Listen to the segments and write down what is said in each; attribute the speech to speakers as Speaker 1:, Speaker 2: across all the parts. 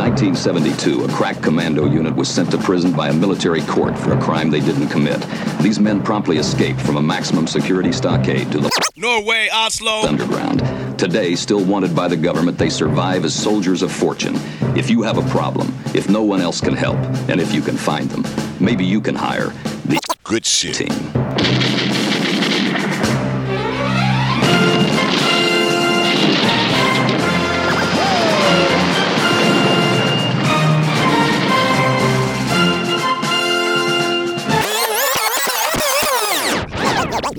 Speaker 1: 1972, a crack commando unit was sent to prison by a military court for a crime they didn't commit. These men promptly escaped from a maximum security stockade to the
Speaker 2: Norway, Oslo.
Speaker 1: underground. Today, still wanted by the government, they survive as soldiers of fortune. If you have a problem, if no one else can help, and if you can find them, maybe you can hire the
Speaker 2: Good shit.
Speaker 1: team.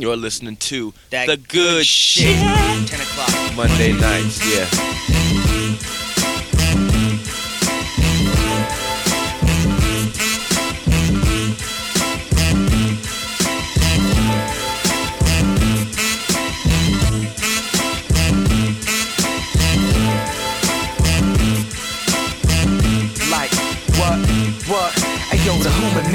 Speaker 2: You're listening to that the good shit. 10 o'clock. Monday nights, yeah.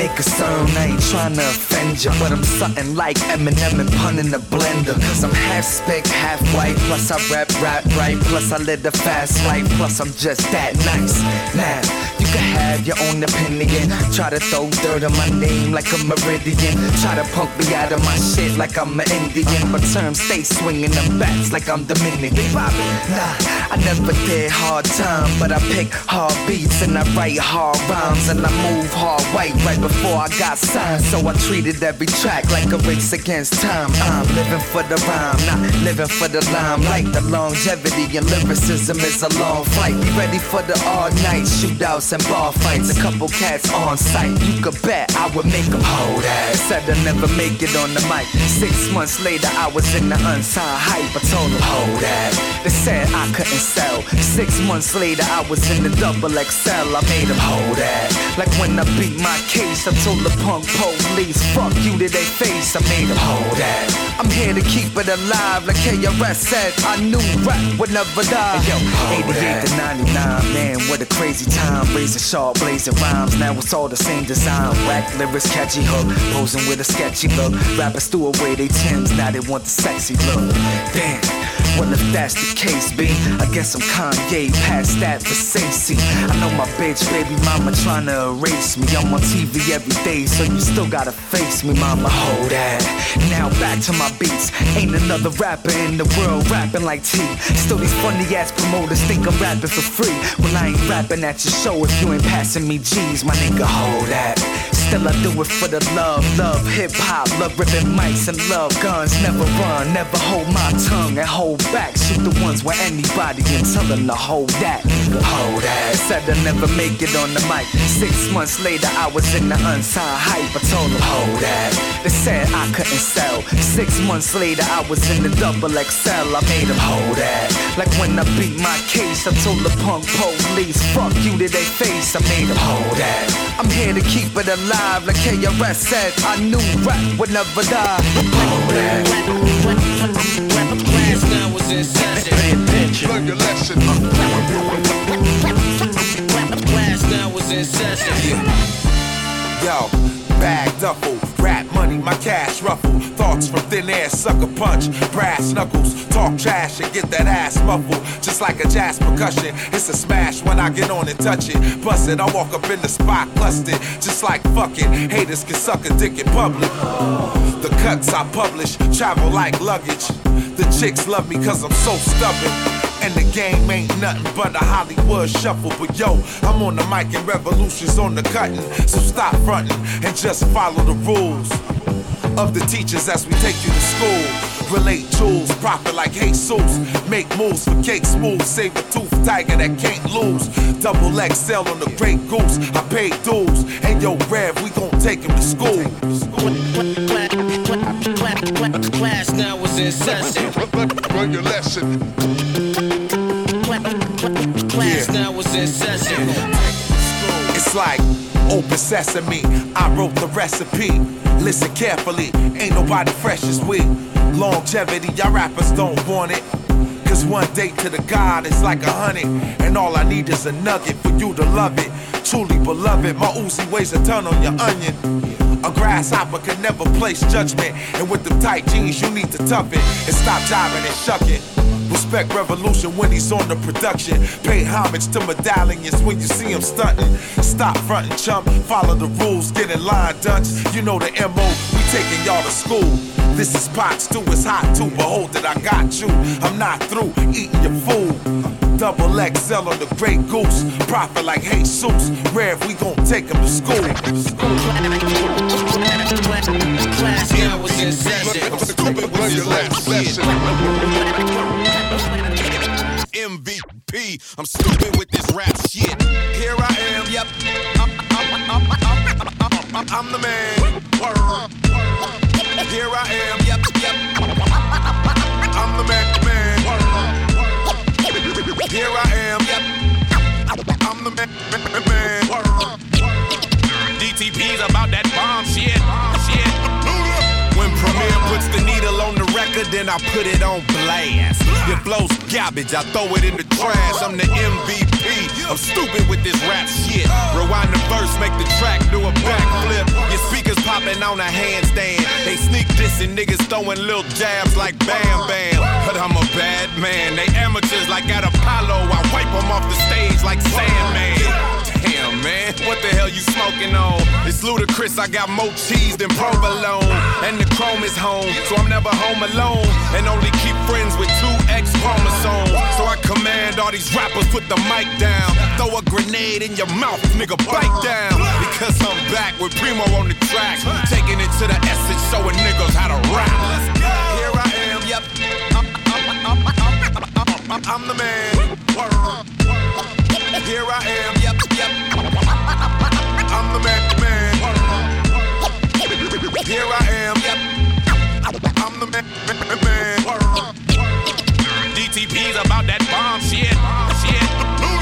Speaker 3: Make a. I ain't tryna offend ya, but I'm something like Eminem and pun in the blender. Cause I'm half spick, half white. Plus I rap, rap right. Plus I live the fast life. Plus I'm just that nice. Now, you can have your own opinion. Try to throw dirt on my name like a meridian. Try to punk me out of my shit like I'm an Indian. But terms stay swinging them bats like I'm Dominican. Nah, I never did hard time, but I pick hard beats and I write hard rhymes and I move hard white right before I got signed. So I treated every track like a race against time. I'm living for the rhyme, not living for the limelight. The longevity and lyricism is a long flight. Be ready for the all night shootouts and bar fights. A couple cats on sight, you could bet I would make them hold that. Said I'd never make it on the mic. Six months later, I was in the unsigned hype. I told them, hold that. They said I couldn't sell. Six months later, I was in the double XL. I made them hold that. Like when I beat my case, I told the punk police, fuck you to their face. I made them hold that. I'm here to keep it alive, like KRS said. I knew rap would never die. Yo, 88 to 99, man, what a crazy time. Razor sharp, blazing rhymes. Now it's all the same design. Whack lyrics, catchy hook, posing with a sketchy look. Rappers threw away they Tims, now they want the sexy look. Damn. Well, if that's the case, B, I guess I'm Kanye past that for Stacey. I know my bitch, baby mama tryna erase me. I'm on TV every day, so you still gotta face me, mama. Hold that. Now back to my beats. Ain't another rapper in the world rapping like T. Still these funny ass promoters think I'm rapping for free. When I ain't rapping at your show if you ain't passing me G's, my nigga. Hold that. Still I do it for the love, love hip hop, love ripping mics and love guns. Never run, never hold my tongue and hold back. Shoot the ones where anybody and tell them to hold that. Hold that. Said I never make it on the mic. Six months later, I was in the unsigned hype. I told them hold that. They said I couldn't sell. Six months later, I was in the double XL. I made them hold that. Like when I beat my case, I told the punk police, fuck you to their face. I made them hold that. I'm here to keep it alive, like KRS said. I knew rap would never die.
Speaker 2: Class now was in session.
Speaker 4: Learn your lesson.
Speaker 2: Class now was in session.
Speaker 4: Yo, bag duffel, rap money, my cash ruffle. Thoughts from thin air, sucker punch, brass knuckles. Talk trash and get that ass muffled. Just like a jazz percussion, it's a smash when I get on and touch it. Bust it, I walk up in the spot, clustered. Just like fucking haters can suck a dick in public. The cuts I publish travel like luggage. The chicks love me cause I'm so stubborn. And the game ain't nothing but a Hollywood shuffle. But yo, I'm on the mic and revolutions on the cutting. So stop fronting and just follow the rules of the teachers as we take you to school. Relate jewels, profit like Jesus. Make moves for cake smooth. Save a tooth tiger that can't lose. Double XL on the Grey Goose. I paid dues. And yo, Rev, we gon' take him to school.
Speaker 2: Class now was in session.
Speaker 4: Your lesson.
Speaker 2: Class now was in session.
Speaker 4: It's like open sesame. I wrote the recipe. Listen carefully, ain't nobody fresh as we. Longevity, y'all rappers don't want it. Cause one date to the God is like a hundred. And all I need is a nugget for you to love it. Truly beloved, my Uzi weighs a ton on your onion. A grasshopper can never place judgment. And with them tight jeans, you need to tough it and stop jiving and shucking. Respect revolution when he's on the production. Pay homage to medallions when you see him stunting. Stop fronting, chump. Follow the rules, get in line, dunce. You know the MO, we taking y'all to school. This is pot stew, it's hot too. Behold that I got you. I'm not through eating your food. Double XL on the Grey Goose. Profit like Jesus. If we gon' take him to school.
Speaker 2: Class now was in session.
Speaker 4: Last session.
Speaker 5: MVP. I'm stupid with this rap shit. Here I am, yep. I'm, I'm, I'm, I'm, the man. Here I am, yep, yep. I'm the man. Here I am. I'm the man, man. DTP's about that bomb shit, shit. When Premier puts the needle on the record, then I put it on blast. Your flow's garbage, I throw it in the trash. I'm the MVP. I'm stupid with this rap shit. Rewind the verse, make the track do a backflip. Your speakers popping on a handstand. They sneak dissing niggas throwing little jabs like Bam Bam. But I'm a bad man. They amateurs like at Apollo. I wipe them off the stage like Sandman. Damn, man, what the hell you smoking on? It's ludicrous, I got more cheese than provolone. And the chrome is home, so I'm never home alone. And only keep friends with two X chromosomes. So I command all these rappers, put the mic down. Throw a grenade in your mouth, nigga, bite down. Because I'm back with Primo on the track. Taking it to the essence, showing niggas how to rap. Here I am, yep. I'm, I'm, I'm the man. Here I am, yep, yep. I'm the man, man. Here I am, yep. I'm the man, man, man. DTP's about that bomb shit, shit.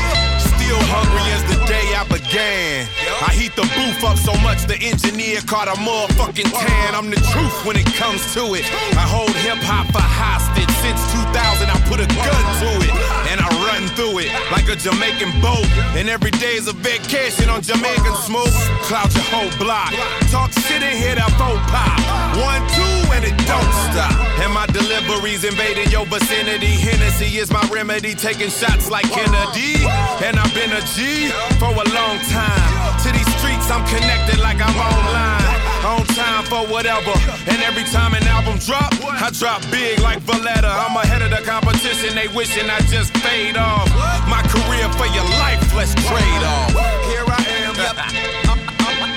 Speaker 5: Still hungry as the day I began. I heat the booth up so much the engineer caught a motherfucking tan. I'm the truth when it comes to it. I hold hip hop for hostage since 2000. I put a gun to it and I run through it like a Jamaican boat. And every day is a vacation on Jamaican smoke. Cloud your whole block. Talk shit and hit that faux pop. One, two, and it don't stop. And my deliveries invading your vicinity. Hennessy is my remedy. Taking shots like Kennedy. And I've been a G for a long time. To these streets, I'm connected like I'm online. On time for whatever. And every time an album drop, I drop big like Valletta. I'm ahead of the competition. They wishing I just fade off. My career for your life, let's trade off. Here I am, yep. I'm,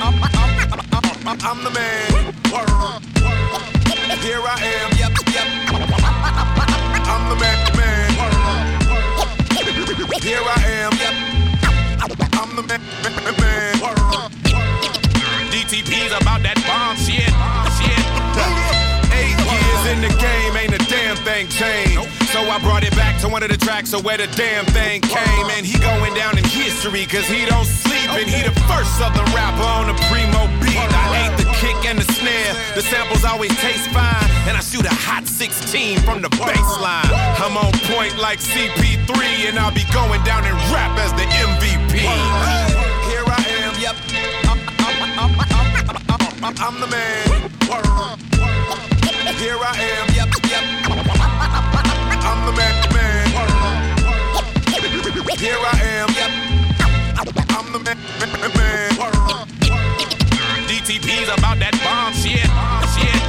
Speaker 5: I'm, I'm, I'm, the man. Here I am, yep, yep. I'm the man, man. Here I am, yep. The man, man. DTP's about that bomb shit, Bomb shit. Eight years in the game, ain't a damn thing changed. So I brought it back to one of the tracks of where the damn thing came. And he going down in history, cause he don't sleep. And he the first southern rapper on the primo beat. I ate the kick and the snare. The samples always taste fine. And I shoot a hot 16 from the baseline. I'm on point like CP3, and I'll be going down and rap as the MVP. Here I am, yep. I'm, I'm, I'm, I'm, the man. Here I am, yep, yep. I'm the man, man. Here I am, yep. I'm the man, man, man. DTP's about that bomb shit, shit.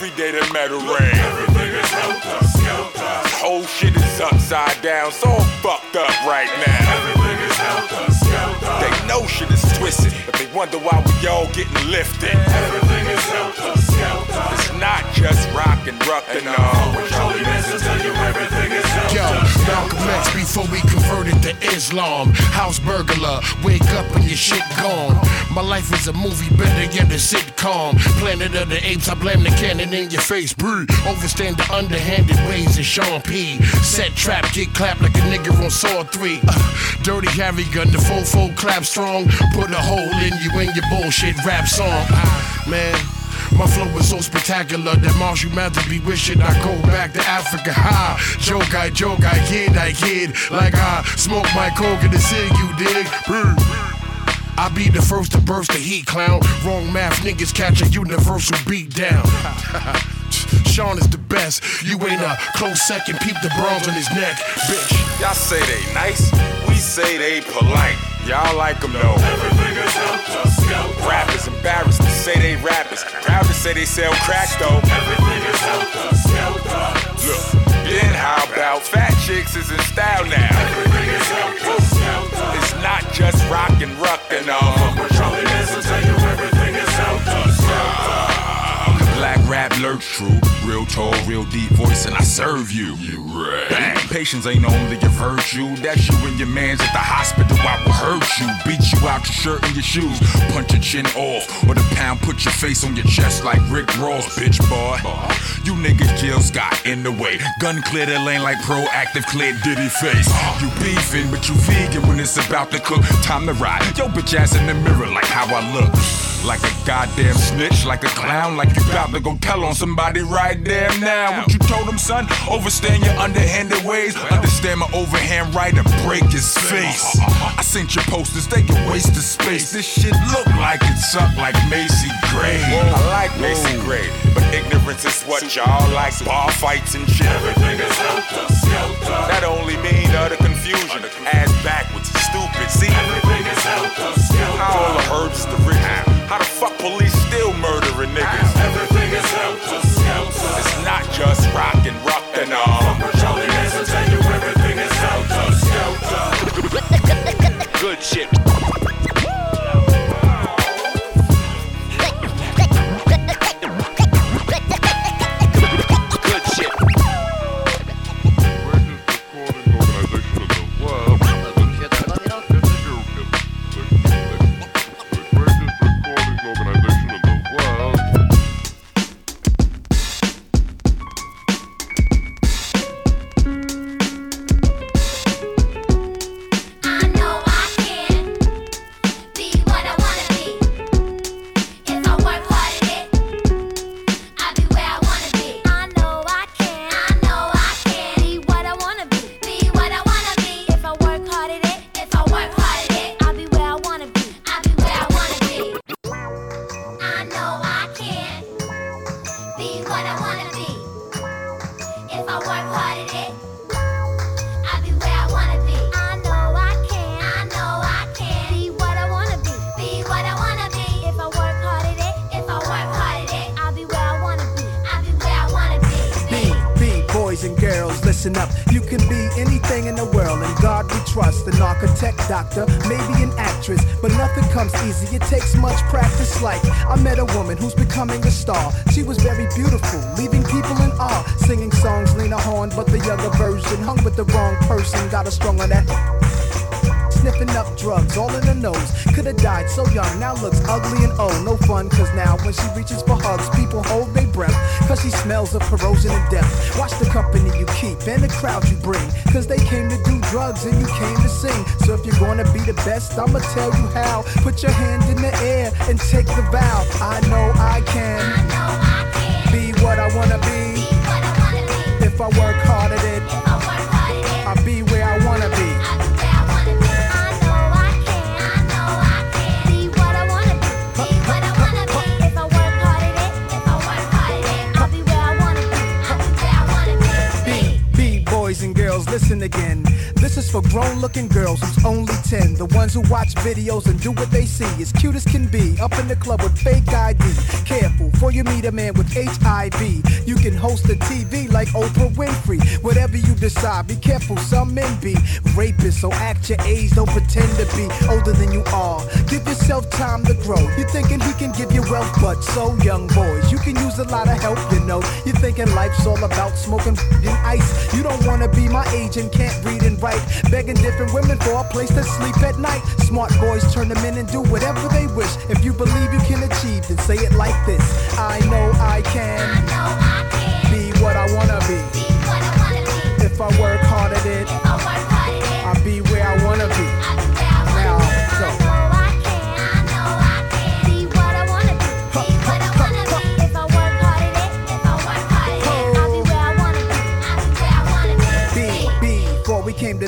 Speaker 6: Every day the metal rain.
Speaker 7: Everything is helter skelter.
Speaker 6: Whole shit is upside down, so I'm fucked up right now.
Speaker 7: Everything is helter skelter.
Speaker 6: They know shit is twisted, but they wonder why we all getting lifted.
Speaker 7: Everything is helter skelter.
Speaker 6: It's not just rock and all.
Speaker 7: with Charlie Manson, tell you everything is
Speaker 8: Malcolm X before we converted to Islam. House burglar, wake up and your shit gone. My life is a movie better than a sitcom. Planet of the Apes, I blame the cannon in your face. Breathe. Overstand the underhanded ways of Sean P. Set trap, get clapped like a nigga on Saw 3. Uh, dirty Harry gun, the fofo clap strong. Put a hole in you in your bullshit rap song. Ah, man. My flow is so spectacular that Marshall Mathers be wishing I go back to Africa. Ha! Joke, I joke, I kid, I kid. Like I smoke my coke in the city, you dig? I be the first to burst the heat, clown. Wrong math, niggas catch a universal beat down. Sean is the best. You ain't a close second. Peep the bronze on his neck, bitch.
Speaker 6: Y'all say they nice, we say they polite. Y'all like them though.
Speaker 7: Everything is helter skelter.
Speaker 6: Rappers embarrassed to say they rappers. Proud to say they sell crack though.
Speaker 7: Everything is helter skelter.
Speaker 6: Look, then how about fat chicks is in style now?
Speaker 7: Everything is helter skelter.
Speaker 6: It's not just rock and rock and all.
Speaker 7: Fuck with Charlie Manson, tell you
Speaker 5: rap lurch true. Real tall, real deep voice, and I serve you. You right. Bang. Patience ain't only a virtue. That's you and your mans at the hospital. I will hurt you. Beat you out your shirt and your shoes. Punch your chin off. Or the pound put your face on your chest like Rick Ross, bitch boy. You niggas Jill Scott in the way. Gun clear the lane like Proactiv clear Diddy face. You beefing, but you vegan when it's about to cook. Time to ride. Yo, bitch ass in the mirror like how I look. Like a goddamn snitch, like a clown, like you about to go tell on somebody right there now. What you told him, son? Overstand your underhanded ways. Understand my overhand right and break his face. I sent your posters, they can waste the space. This shit look like it's up like Macy Gray.
Speaker 6: I like Macy Gray, but ignorance is what y'all like. Bar fights and shit.
Speaker 7: Everything is helter skelter.
Speaker 6: That only mean utter confusion. Ass backwards, stupid. See,
Speaker 7: Everything is helter skelter.
Speaker 6: how all the herbs is the rich. How the fuck police still murdering niggas?
Speaker 7: Everything is helter skelter.
Speaker 6: It's not just rock and rock and all.
Speaker 7: Fuck with Charlie Manson, tell you everything is helter skelter.
Speaker 2: Good shit.
Speaker 9: Keep and the crowd you bring. Cause they came to do drugs and you came to sing. So if you're gonna be the best, I'ma tell you how. Put your hand in the air and take the vow. I know I can
Speaker 10: I know I can
Speaker 9: be what I wanna
Speaker 10: be
Speaker 9: be.
Speaker 10: what I wanna be.
Speaker 9: If I work hard at it, again. For grown looking girls who's only 10. The ones who watch videos and do what they see. As cute as can be. Up in the club with fake ID. Careful, for you meet a man with HIV. You can host a TV like Oprah Winfrey. Whatever you decide, be careful, some men be rapists. So act your age, don't pretend to be older than you are. Give yourself time to grow. You're thinking he can give you wealth, but so young boys, you can use a lot of help, you know. You're thinking life's all about smoking and ice. You don't wanna be my age and can't read and write. Begging different women for a place to sleep at night. Smart boys turn them in and do whatever they wish. If you believe you can achieve, then say it like this I know I can
Speaker 10: I know I can
Speaker 9: be what I wanna be.
Speaker 10: be I wanna be.
Speaker 9: If I work hard at it,
Speaker 10: If I work hard at it,
Speaker 9: I'll be where I wanna be.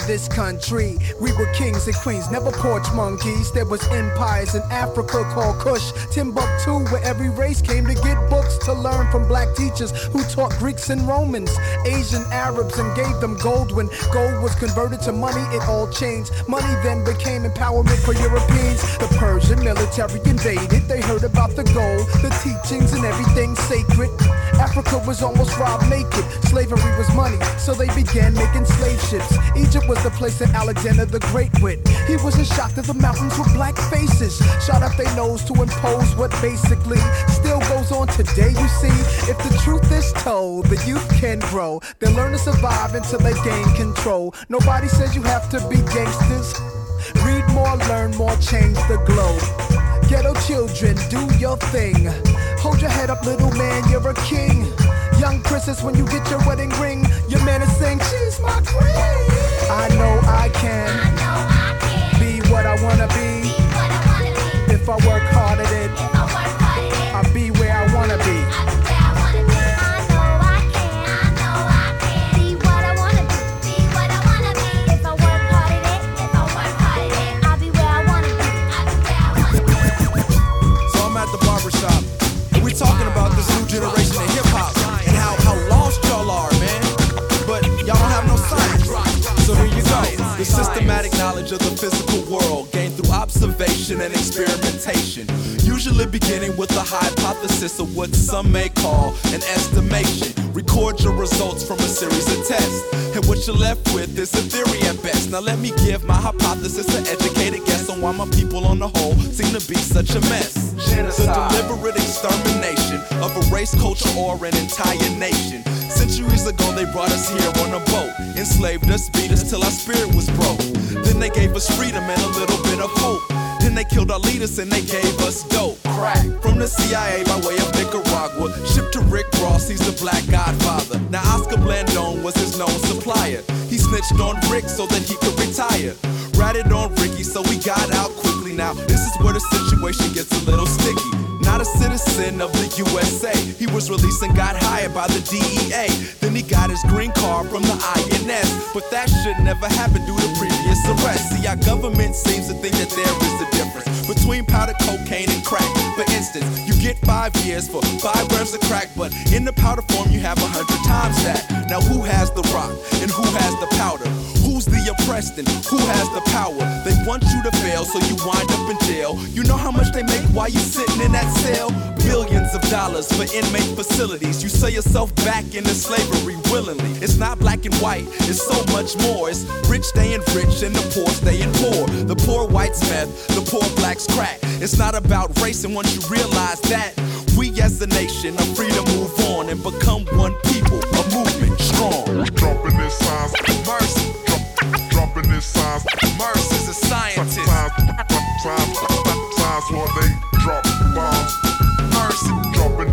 Speaker 9: This country. We were kings and queens, never porch monkeys. There was empires in Africa called Kush, Timbuktu, where every race came to get books to learn from black teachers who taught Greeks and Romans, Asian Arabs, and gave them gold. When gold was converted to money, it all changed. Money then became empowerment for Europeans. The Persian military invaded. They heard about the gold, the teachings, and everything sacred. Africa was almost robbed naked. Slavery was money, so they began making slave ships. Egypt was the place that Alexander the Great went. He was in shock that the mountains were black faces. Shot up their nose to impose what basically still goes on today. You see, if the truth is told, the youth can grow. They learn to survive until they gain control. Nobody says you have to be gangsters. Read more, learn more, change the globe. Ghetto children, do your thing. Hold your head up, little man, you're a king. Young princess, when you get your wedding ring, your man is saying, She's my queen. I know I can be what I know I can. I know I can be what I wanna do, be what I wanna be. If I work hard at it, I'll be be. Where I wanna be.
Speaker 11: So I'm at the barbershop. And we're talking about this new generation knowledge of the physical world gained through observation and experimentation. Usually beginning with a hypothesis of what some may call an estimation. Record your results from a series of tests. And what you're left with is a theory at best. Now let me give my hypothesis an educated guess on why my people on the whole seem to be such a mess. The deliberate extermination of a race, culture, or an entire nation. Centuries ago, they brought us here on a boat, enslaved us, beat us till our spirit was broke. Then they gave us freedom and a little bit of hope. Then they killed our leaders and they gave us dope. Crack from the CIA by way of Nicaragua, shipped to Rick Ross, he's the black godfather. Now Oscar Blandón was his known supplier. He snitched on Rick so that he could retire. Ratted on Ricky, so we got out quickly. Now this is where the situation gets a little sticky. Not a citizen of the USA. He was released and got hired by the DEA. Then he got his green card from the INS. But that should never happen due to previous arrests. See, our government seems to think that there is a difference between powder cocaine and crack. For instance, you get five years for five grams of crack, but in the powder form you have a hundred times that. Now who has the rock and who has the powder? Who's the oppressed and who has the power? They want you to fail, so you wind up in jail. You know how much they make while you're sitting in that cell? Billions of dollars for inmate facilities. You sell yourself back into slavery willingly. It's not black and white, it's so much more. It's rich staying rich and the poor staying poor. The poor whites meth, the poor blacks crack. It's not about race, and once you realize that, we as a nation are free to move on and become one people, a movement strong.
Speaker 12: Dropping in signs, mercy.
Speaker 11: Is a scientist.
Speaker 12: They drop bombs. Dropping. Dropping. Drop, drop, dropping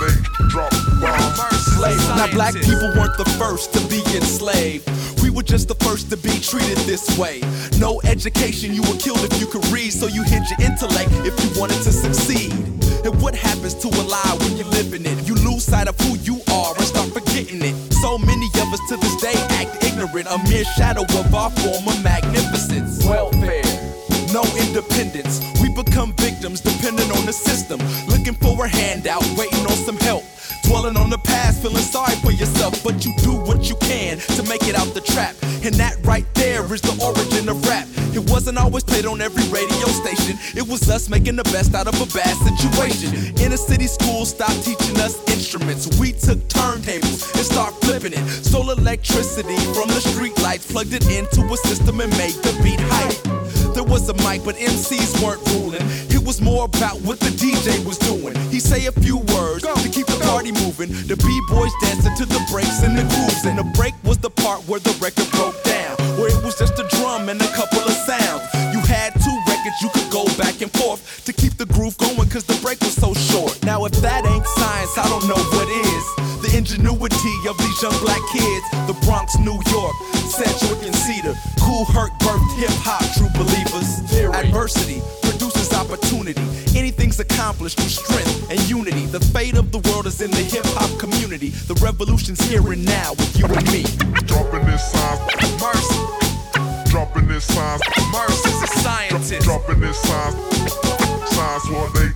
Speaker 12: they drop bombs.
Speaker 11: Now black people weren't the first to be enslaved. We were just the first to be treated this way. No education, you were killed if you could read, so you hid your intellect if you wanted to succeed. And what happens to a lie when you live in it? You lose sight of who you are and start forgetting it. So many of us to this day act ignorant, a mere shadow of our former magnificence. Welfare. No independence. We become victims depending on the system. Looking for a handout, waiting on some help. Dwelling on the past, feeling sorry for yourself, but you do what you can to make it out the trap. And that right there is the origin of wasn't always played on every radio station. It was us making the best out of a bad situation. Inner city schools stopped teaching us instruments. We took turntables and start flipping it. Stole electricity from the street lights, plugged it into a system and made the beat hype. There was a mic, but MCs weren't ruling. It was more about what the DJ was doing. He say a few words to keep the party moving. The b-boys dancing to the breaks and the grooves. And the break was the part where the record broke back and forth to keep the groove going cause the break was so short. Now if that ain't science, I don't know what is. The ingenuity of these young black kids. The Bronx, New York, Sedgwick and Cedar. Kool Herc birthed hip hop, true believers. Theory. Adversity produces opportunity. Anything's accomplished through strength and unity. The fate of the world is in the hip hop community. The revolution's here and now with you and me.
Speaker 12: Dropping this signs,
Speaker 11: Mercy,
Speaker 12: dropping this signs,
Speaker 11: Mercy's a scientist.
Speaker 12: dropping this signs, signs while they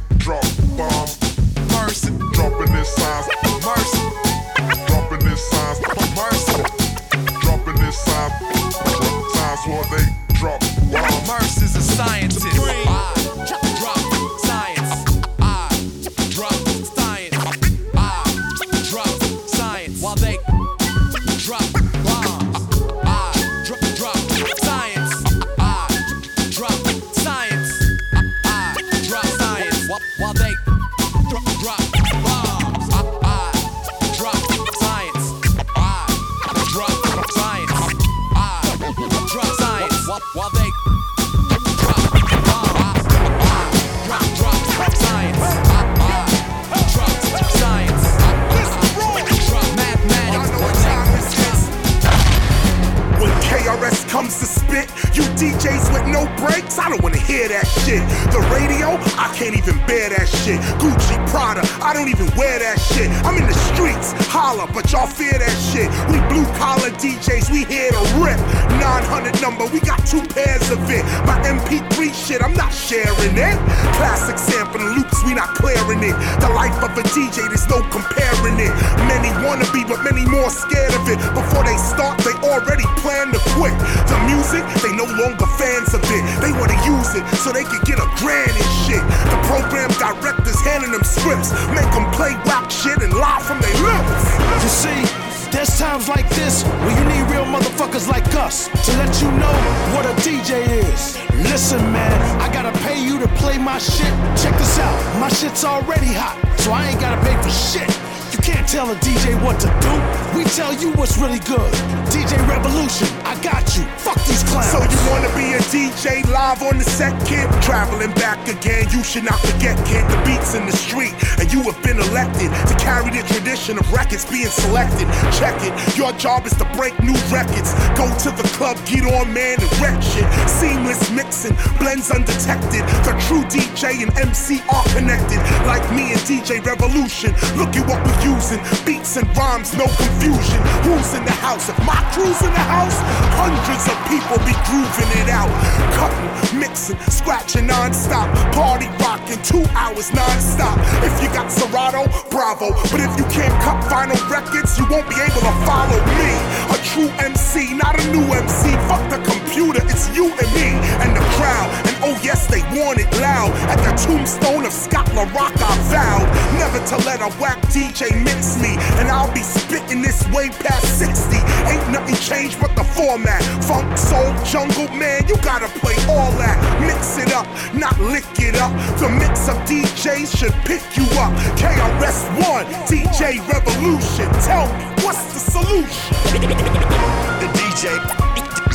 Speaker 8: Listen, man, I gotta pay you to play my shit. Check this out, my shit's already hot, so I ain't gotta pay for shit. You can't tell a DJ what to do. We tell you what's really good. DJ Revolution, I got you. Fuck these clowns.
Speaker 13: So you wanna be a DJ live on the set, kid? Traveling back again, you should not forget, kid. The beats in the street, and you have been elected to carry the tradition of records being selected. Check it, your job is to break new records. Go to the club, get on, man, and wreck shit. Seamless mixing, blends undetected. The true DJ and MC are connected, like me and DJ Revolution. Look at what we're using, beats and rhymes, no confusion. Who's in the house? If my crew's in the house, hundreds of people be grooving it out. Cutting, mixing, scratching non-stop. Party rocking, two hours non-stop. If you got Serato, bravo. But if you can't cut vinyl records, you won't be able to follow me. A true MC, not a new MC. Fuck the computer, it's you and me and the crowd. And oh yes, they want it loud. At the tombstone of Scott La Rock, I vowed never to let a whack DJ mix me. And I'll be spitting this way past 60. Ain't nothing changed but the format. Funk, soul, jungle, man, you gotta play all that. Mix it up, not lick it up. The mix of DJs should pick you up. KRS1, DJ Revolution. Tell me, what's the solution?
Speaker 14: The DJ,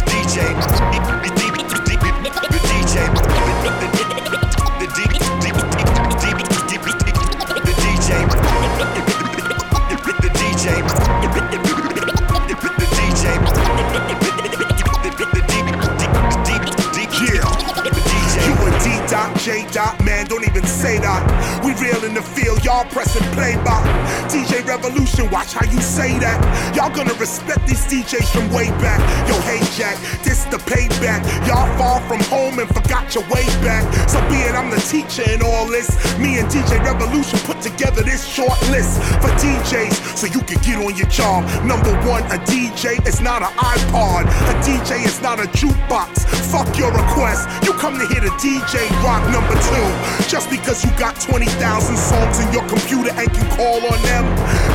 Speaker 14: DJ, DJ, DJ, the DJ,
Speaker 13: Yeah. You a D dot, J dot, man, don't even say that. We real in the field, y'all pressing play by. DJ Revolution, watch how you say that. Y'all gonna respect these DJs from way back. Yo, hey Jack, this the payback. Y'all far from home and forgot your way back. So being I'm the teacher in all this, me and DJ Revolution put together this short list for DJs so you can get on your job. Number one, a DJ is not an iPod. A DJ is not a jukebox. Fuck your request. You come to hear the DJ rock number two. Just because you got 20,000 songs in your computer and can call on them,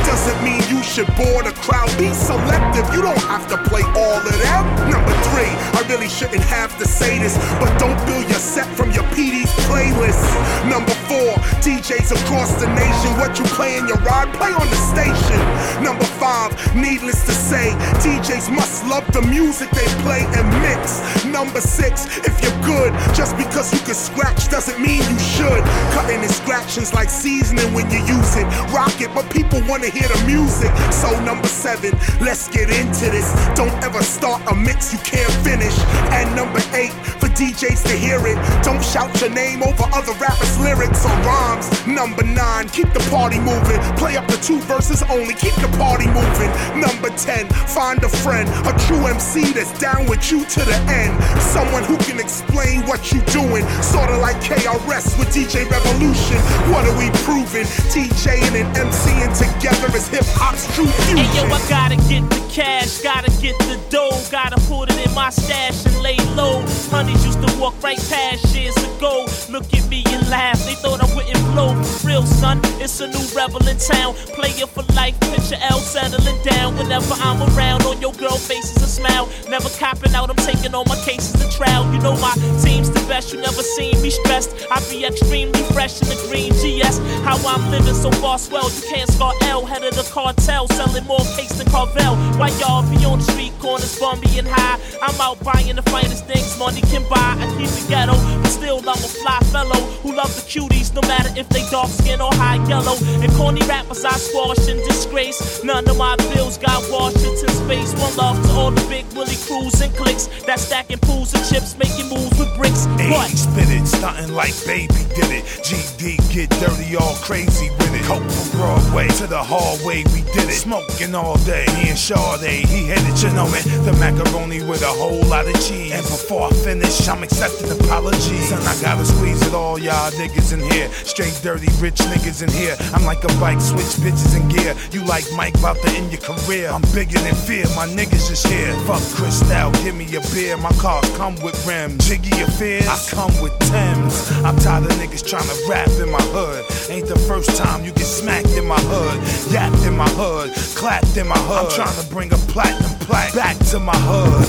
Speaker 13: doesn't mean you should bore the crowd. Be selective. You don't have to play all of them. Number three, I really shouldn't have to say this, but don't build your set from your PD's playlist. Number four, DJs across the nation, what you play in your ride, play on the station. Number five, needless to say, DJs must love the music they play and mix. Number six, if you're good, just because you can scratch doesn't mean you should. Cutting and scratching's like seasoning when you use it. Rock it, but people wanna hear the music. So number seven, let's get into this. Don't ever start a mix you can't finish. And number eight, for DJs to hear it. Don't shout your name over other rappers' lyrics or rhymes. Number nine, keep the party moving. Play up the two verses only, keep the party moving. Number 10, find a friend, a true MC that's down with you to the end. Someone who can explain what you doing. Sorta like KRS with DJ Revolution. What are we proving? DJing and MCing together is hip hop's true fusion.
Speaker 15: Hey yo, I gotta get the cash, gotta get the dough, gotta put it in my stash and lay low. Honeys used to walk right past years ago. Look at me and laugh, they thought I wouldn't blow. For real, son, it's a new rebel in town. Player for life, picture L settling down. Whenever I'm around, on your girl faces a smile. Never copping out, I'm taking all my cases to trial. You know my team's the best, you never seen me stressed. I be extremely fresh in the green GS. How I'm living so far swell, you can't scar L. Head of the cartel, selling more cakes than Carvel. Why y'all be on the street corners, bummy and high? I'm out buying the finest things money can buy. I keep it ghetto, but still I'm a fly fellow who love the cuties, no matter if they dark skin or high yellow. And corny rappers I squash in disgrace. None of my bills got Washington space. One love to all the big Willie crews and clicks that stacking pools and chips, making moves with bricks. What?
Speaker 16: Spit it, stunting like baby did it. GD get dirty, all crazy with it. Coke from Broadway to the hallway, we did it. Smoking all day, me and Sade, he hit it, you know me. The macaroni with a whole lot of cheese. And before I finish, I'm accepting apologies. And I gotta squeeze it all, y'all niggas in here. Straight dirty rich niggas in here. I'm like a bike, switch bitches in gear. You like Mike, about to end your career. I'm bigger than fear, my niggas is here. Fuck Chris Cristal, give me a beer. My cars come with rims. Jiggy affairs, I come with Timbs. I'm tired of niggas trying to rap in my hood. Ain't the first time you get smacked in my hood. Yapped in my hood, clapped in my hood. I'm trying to bring a platinum plaque back to my hood.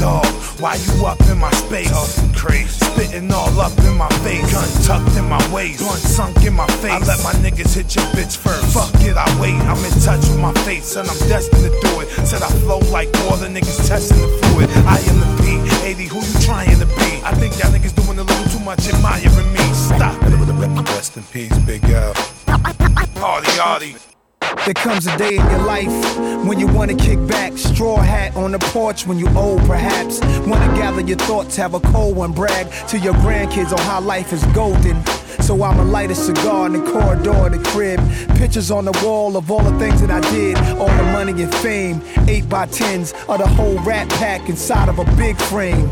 Speaker 16: Dog, why you up in my space? Spitting all up in my face. Waist. Blunt sunk in my face. I let my niggas hit your bitch first. Fuck it, I wait. I'm in touch with my face and I'm destined to do it. Said I flow like all the niggas testing the fluid. I am the P80, who you trying to be? I think y'all niggas doing a little too much admiring me. Stop it. Rest in peace, Big L. Party, party.
Speaker 9: There comes a day in your life when you wanna kick back, straw hat on the porch when you old perhaps. Wanna gather your thoughts, have a cold one, brag to your grandkids on how life is golden. So I'ma light a cigar in the corridor of the crib. Pictures on the wall of all the things that I did, all the money and fame. Eight by tens of the whole rat pack inside of a big frame.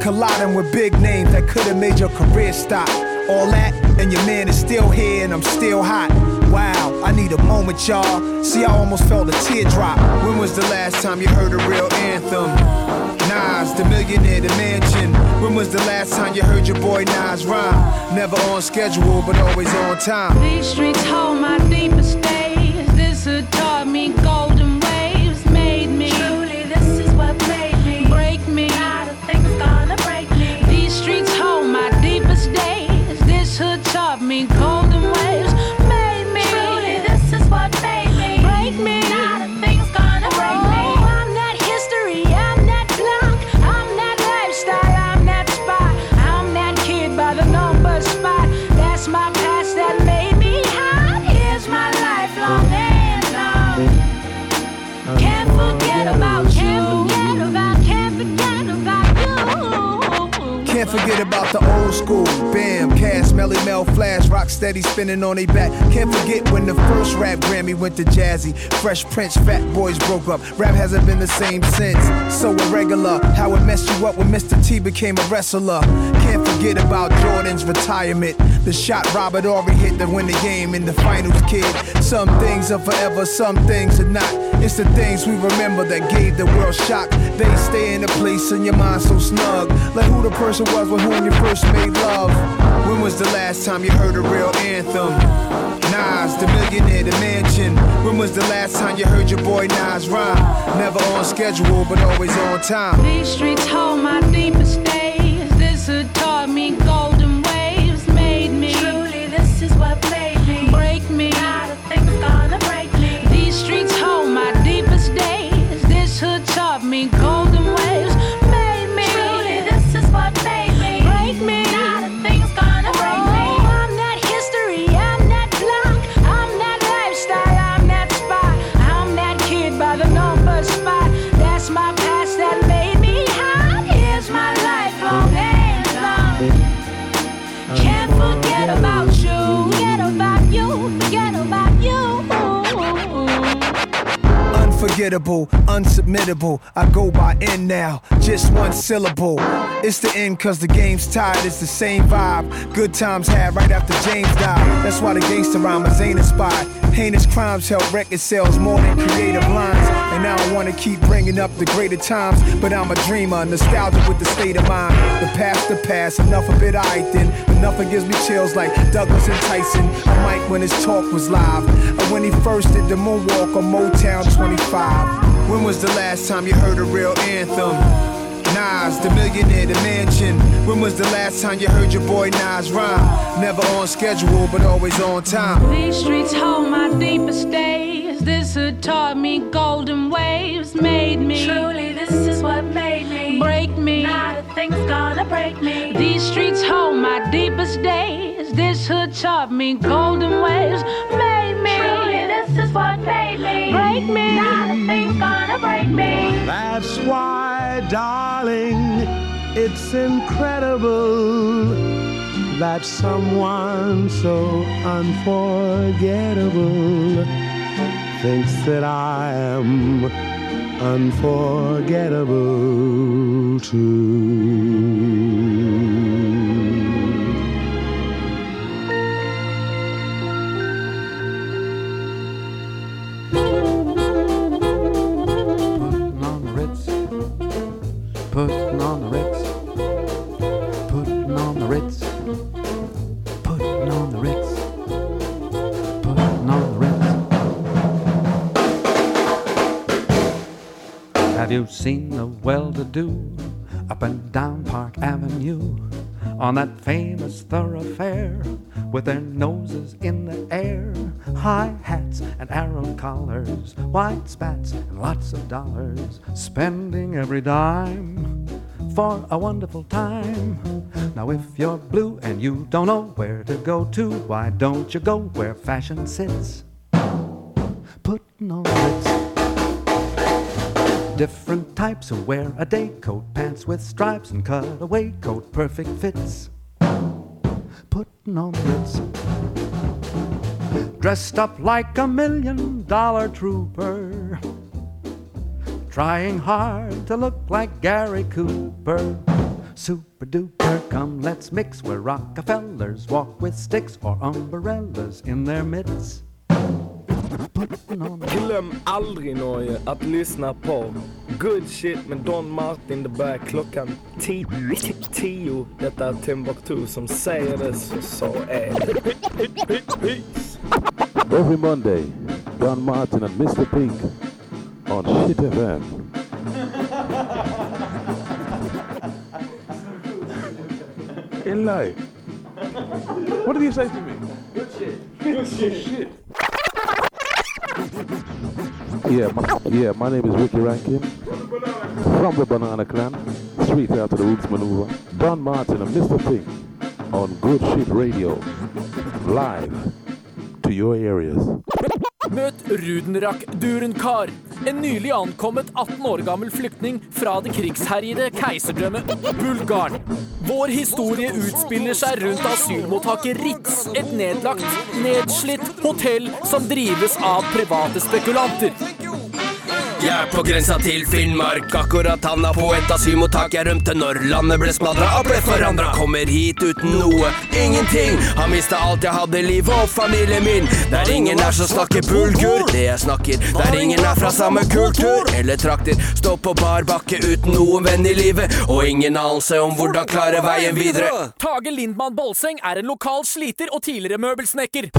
Speaker 9: Colliding with big names that could've made your career stop. All that, and your man is still here and I'm still hot. Wow, I need a moment, y'all. See, I almost felt a teardrop. When was the last time you heard a real anthem? Nas, the millionaire, the mansion. When was the last time you heard your boy Nas rhyme? Never on schedule, but always on time.
Speaker 17: These streets hold my deepest days. Can't forget about
Speaker 9: the old school. Bam, Caz, Melle Mel, Flash, Rock Steady spinning on they back. Can't forget when the first rap Grammy went to Jazzy. Fresh Prince, Fat Boys broke up. Rap hasn't been the same since. So irregular, how it messed you up when Mr. T became a wrestler. Can't forget about Jordan's retirement. The shot Robert Horry hit to win the game in the finals, kid. Some things are forever, some things are not. It's the things we remember that gave the world shock. They stay in a place in your mind so snug. Like who the person was with whom you first made love. When was the last time you heard a real anthem? Nas, the millionaire, the mansion. When was the last time you heard your boy Nas rhyme? Never on schedule, but always on time.
Speaker 17: These streets hold my deepest days.
Speaker 9: Unforgettable, unsubmittable. I go by N now, just one syllable. It's the end cause the game's tied, it's the same vibe. Good times had right after James died. That's why the gangster rhymers ain't inspired. Heinous crimes help record sales more than creative lines. Wanna keep bringing up the greater times, but I'm a dreamer, nostalgic with the state of mind. The past, the past, enough of it, I then. Enough it gives me chills like Douglas and Tyson. A mic when his talk was live. Or when he first did the moonwalk on Motown 25. When was the last time you heard a real anthem? Nas, the millionaire, the mansion. When was the last time you heard your boy Nas rhyme? Never on schedule, but always on time.
Speaker 17: These streets hold my deepest days. This hood taught me golden waves, made me. Truly, this is what made me. Break me. Not a thing's gonna break me. These streets hold my deepest days. This hood taught me golden waves, made me. Truly, this is what made me. Break me. Not a thing's gonna break me.
Speaker 18: That's why, darling, it's incredible that someone so unforgettable thinks that I am unforgettable too.
Speaker 19: Putting Have seen the well-to-do up and down Park Avenue on that famous thoroughfare with their noses in the air, high hats and arrow collars, white spats and lots of dollars, spending every dime for a wonderful time. Now, if you're blue and you don't know where to go to, why don't you go where fashion sits? Different types who wear a day coat, pants with stripes and cutaway coat, perfect fits. Putting on Ritz. Dressed up like a million dollar trooper. Trying hard to look like Gary Cooper. Super duper, come let's mix where Rockefellers walk with sticks or umbrellas in their midst.
Speaker 20: Glöm aldrig Norge att lyssna på Good Shit med Don Martin. Det börjar klockan 10. Detta är Timbuktu som säger det så så är det. Peace.
Speaker 21: Every Monday, Don Martin and Mr. Pink on Shit FM. In life. What did you say to me?
Speaker 20: Good shit.
Speaker 21: Good shit. Yeah, my, yeah, my name is Ricky Rankin from the Banana Clan, straight out of the Roots Manuva. Don Martin and Mr. Pink on Good Shit Radio, live to your areas.
Speaker 22: Møt Rudenrak Durenkar, en nylig ankommet 18 år gammel flyktning fra det krigsherjede keiserdømmet Bulgarn. Vår historie utspiller seg rundt asylmottaket Ritz, et nedlagt, nedslitt hotell som drives av private spekulanter.
Speaker 23: Jeg er på grensa til Finnmark, akkurat havna på et asylmottak. Jeg rømte når landet ble smadra og ble forandra. Kommer hit uten noe, ingenting. Har mista alt jeg hadde, livet og familien min. Det er ingen er som snakker bulgur, det jeg snakker. Det er ingen er fra samme kultur eller trakter. Stå på bar bakke uten noen venn i livet, og ingen anelse om hvordan klare veien videre.
Speaker 22: Tage Lindmann Bolseng er en lokal sliter og tidligere møbelsnekker.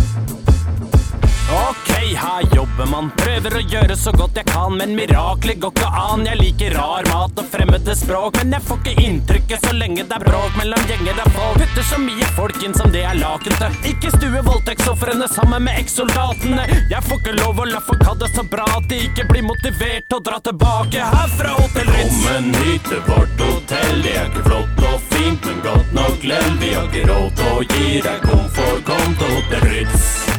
Speaker 24: Ok, her jobber man. Prøver å gjøre så godt jeg kan, men mirakler går ikke an. Jeg liker rar mat og fremmede språk, men jeg får ikke inntrykket så lenge det er bråk mellom gjenger av folk. Putter så mye folk inn som det er laken til. Ikke stue voldtektsofrene sammen med ekssoldatene. Jeg får ikke lov å la folk ha det så bra at de ikke blir motivert til å dra tilbake herfra Hotell Ritz.
Speaker 7: Velkommen hit til vårt hotell. Det er ikke flott og fint, men godt nok lell. Vi har ikke råd til å gi deg komfort. Kom til Hotell Ritz.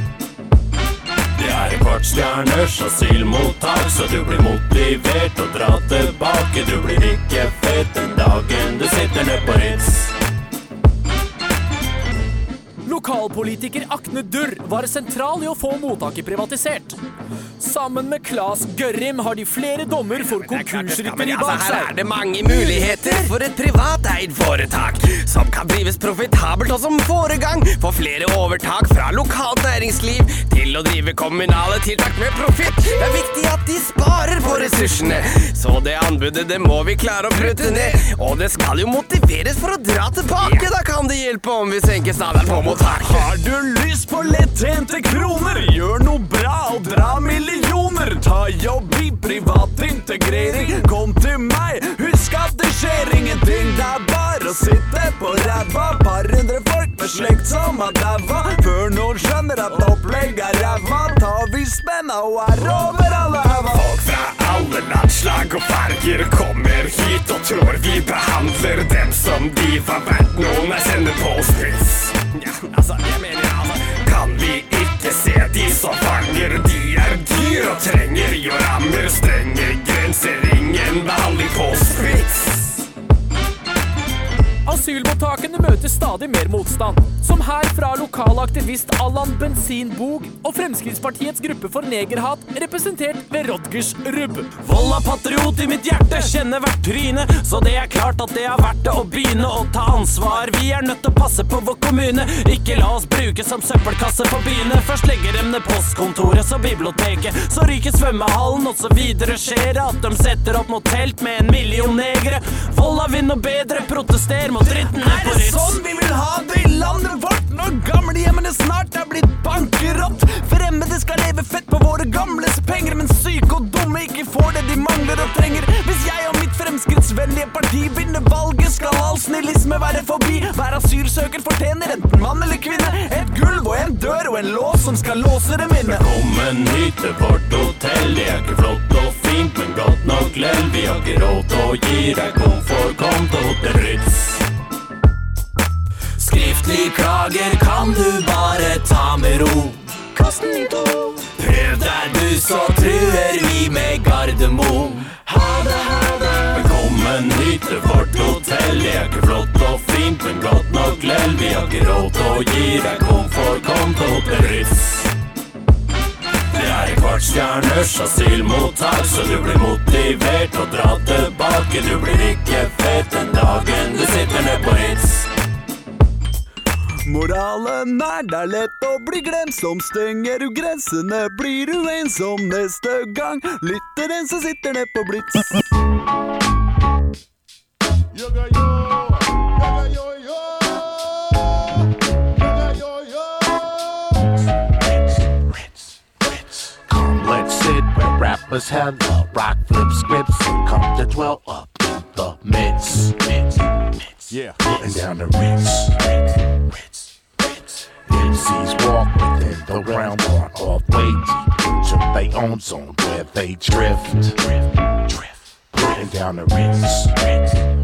Speaker 7: Det er en kvartstjerners asylmottak, så du blir motivert og dra tilbake. Du blir ikke fet den dagen du sitter ned på Ritz.
Speaker 22: Lokalpolitiker Akne Durr var sentral i å få mottaket privatisert. Sammen med Claes Gørrim har de flere dommer for konkursrytteri bak seg.
Speaker 23: her er det mange muligheter for et privateid foretak som kan drives profitabelt og som foregang for flere overtak fra lokalt næringsliv til å drive kommunale tiltak med profitt. Det er viktig at de sparer på ressursene, så det anbudet det må vi klare å prutte ned. Og det skal jo motiveres for å dra tilbake, da kan det hjelpe om vi senker standarden på mottaket.
Speaker 24: Har du lyst på lettjente kroner? Gjør noe bra og dra millioner. Ta jobb i privat integrering. Kom til meg, husk at det skjer ingenting. Det er bare å sitte på ræva. Par hundre folk med slekt som har daua. Før noen skjønner at opplegg er ræva, tar vi spenna og er over alle hava.
Speaker 23: Folk fra alle landslag og farger kommer hit og tror vi behandler dem som de var verdt. noen er sender på spits. Altså, jeg mener altså Kan vi ikke se de som fanger? De er dyr og trenger jo rammer, strenge grenser, ingen behandling på spits.
Speaker 22: Asylmottakene møter stadig mer motstand, som her fra lokal aktivist Allan Bensinbog og Fremskrittspartiets gruppe for negerhat, representert ved Rodgers Rubb.
Speaker 24: Vold er patriot i mitt hjerte, kjenner hvert tryne. Så det er klart at det er verdt det å begynne å ta ansvar. Vi er nødt til å passe på vår kommune, ikke la oss bruke som søppelkasse for byene. Først legger dem ned postkontoret, så biblioteket, så ryker svømmehallen, og så videre skjer det at de setter opp noe telt med en million negere. Vold er vind og bedre, protester mot dritten er på
Speaker 23: Er det sånn
Speaker 24: vi vil ha det i landet vårt når gamlehjemmene snart er blitt bankerott? Fremmede skal leve fett på våre gamles penger, men syke og dumme ikke får det de mangler og trenger. Hvis jeg og mitt fremskrittsvennlige parti vinner valget, skal all snillisme være forbi. Hver asylsøker fortjener enten mann eller kvinne. Et gulv og en dør og en lås som skal låse dem inne.
Speaker 7: Velkommen hit til vårt hotell. Det er ikke flott og fint, men godt nok lell. Vi har ikke råd til å gi deg komfort. Kom til Hotell Ritz.
Speaker 24: Skriftlig klager kan du bare ta med ro. Kast den i to. Prøv deg du, så truer vi med Gardermoen. Ha det, ha det.
Speaker 7: Velkommen hit til vårt hotell. Det er ikke flott og fint, men godt nok lell. Vi har ikke råd til å gi deg komfort. Kom til Hotell Ritz. Det er et kvartstjerners asylmottak, så du blir motivert til å dra tilbake. Du blir ikke fet den dagen du sitter ned på Ritz.
Speaker 24: Moralen er det er lett å bli glemt. Som Stenger du grensene, blir du ensom neste gang. Lytter en som sitter ned på Blitz.
Speaker 25: Come, let's sit where rappers have the rock flip scripts and come to dwell up in the midst. Yeah, putting down the rinse. MCs walk within the realm way deep into their own zone where they drift. Putting down the rinse.